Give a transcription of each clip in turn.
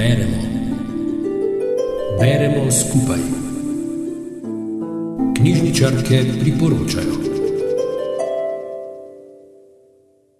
Beremo. Beremo skupaj. Knjižničarke priporočajo.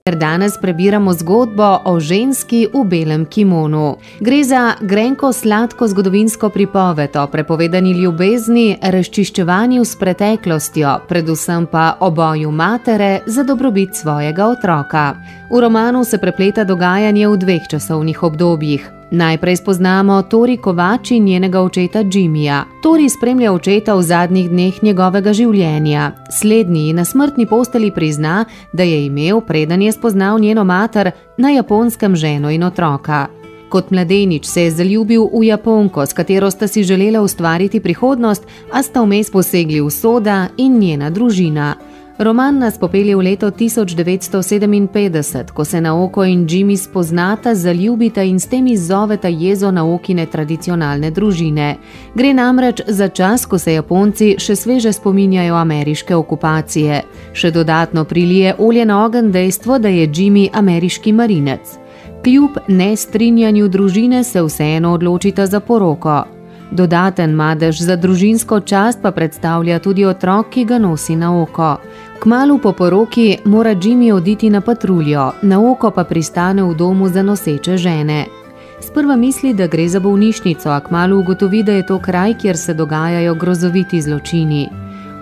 Ker danes prebiramo zgodbo o ženski v belem kimonu. Gre za grenko sladko zgodovinsko pripoved o prepovedani ljubezni, razčiščevanju s preteklostjo, predvsem pa o boju matere za dobrobit svojega otroka. V romanu se prepleta dogajanje v dveh časovnih obdobjih. Najprej spoznamo Tori Kovač in njenega očeta Jimmyja. Tori spremlja očeta v zadnjih dneh njegovega življenja. Slednji na smrtni posteli prizna, da je imel, preden je spoznal njeno mater, na japonskem ženo in otroka. Kot mladenič se je zaljubil v Japonko, s katero sta si želela ustvariti prihodnost, a sta vmes posegli v soda in njena družina. Roman nas popelje v leto 1957, ko se Naoko in Jimmy spoznata, zaljubita in s tem izzoveta jezo Naokine tradicionalne družine. Gre namreč za čas, ko se Japonci še sveže spominjajo ameriške okupacije. Še dodatno prilije olje na ogen dejstvo, da je Jimmy ameriški marinec. Kljub nestrinjanju družine se vseeno odločita za poroko. Dodaten madež za družinsko čast pa predstavlja tudi otrok, ki ga nosi na oko. Kmalu po poroki mora Jimmy oditi na patruljo, na oko pa pristane v domu za noseče žene. Sprva misli, da gre za bolnišnico, a kmalu ugotovi, da je to kraj, kjer se dogajajo grozoviti zločini.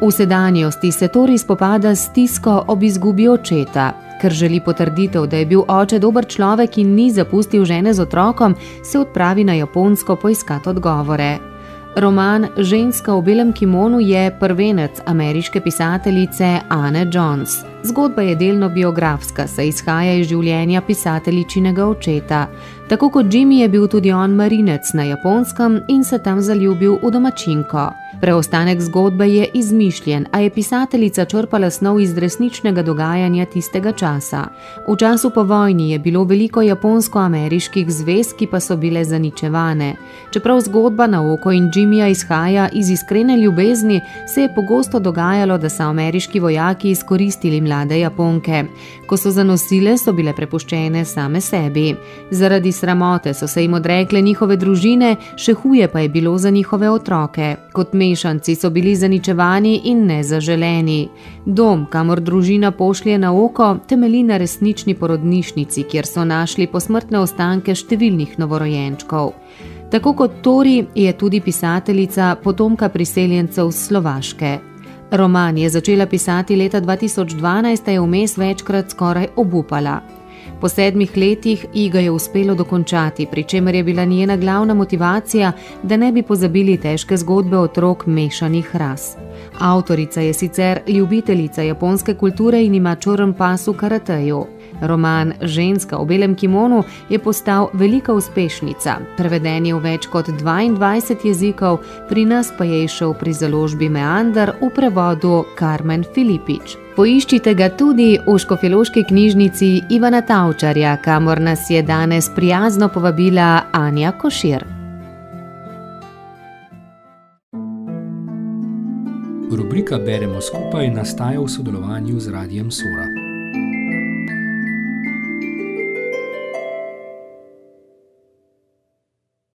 V sedanjosti se Tori spopada s stisko ob izgubi očeta. Ker želi potrditev, da je bil oče dober človek in ni zapustil žene z otrokom, se odpravi na Japonsko poiskati odgovore. Roman Ženska v belem kimonu je prvenec ameriške pisateljice Anne Jones. Zgodba je delno biografska, saj izhaja iz življenja pisateljičinega očeta. Tako kot Jimmy je bil tudi on marinec na japonskem in se tam zaljubil v domačinko. Preostanek zgodbe je izmišljen, a je pisateljica črpala snov iz resničnega dogajanja tistega časa. V času po vojni je bilo veliko japonsko-ameriških zvez, ki pa so bile zaničevane. Čeprav zgodba na oko in Jimmyja izhaja iz iskrene ljubezni, se je pogosto dogajalo, da so ameriški vojaki izkoristili mlade Japonke. Ko so zanosile, so bile prepuščene same sebi. Zaradi sramote so se jim odrekle njihove družine, še huje pa je bilo za njihove otroke. Kot mešanci so bili zaničevani in nezaželeni. Dom, kamor družina pošlje na oko, temelji na resnični porodnišnici, kjer so našli posmrtne ostanke številnih novorojenčkov. Tako kot Tori je tudi pisateljica potomka priseljencev z Slovaške. Roman je začela pisati leta 2012, a je vmes večkrat skoraj obupala. Po sedmih letih ji ga je uspelo dokončati, pri čemer je bila njena glavna motivacija, da ne bi pozabili težke zgodbe otrok mešanih ras. Avtorica je sicer ljubiteljica japonske kulture in ima črn pas v karateju. Roman Ženska v belem kimonu je postal velika uspešnica, preveden je v več kot 22 jezikov, pri nas pa je išel pri založbi Meander v prevodu Carmen Filipič. Poiščite ga tudi v škofiloški knjižnici Ivana Tavčarja, kamor nas je danes prijazno povabila Anja Košir. Rubrika Beremo skupaj nastaja v sodelovanju z Radijem Sora.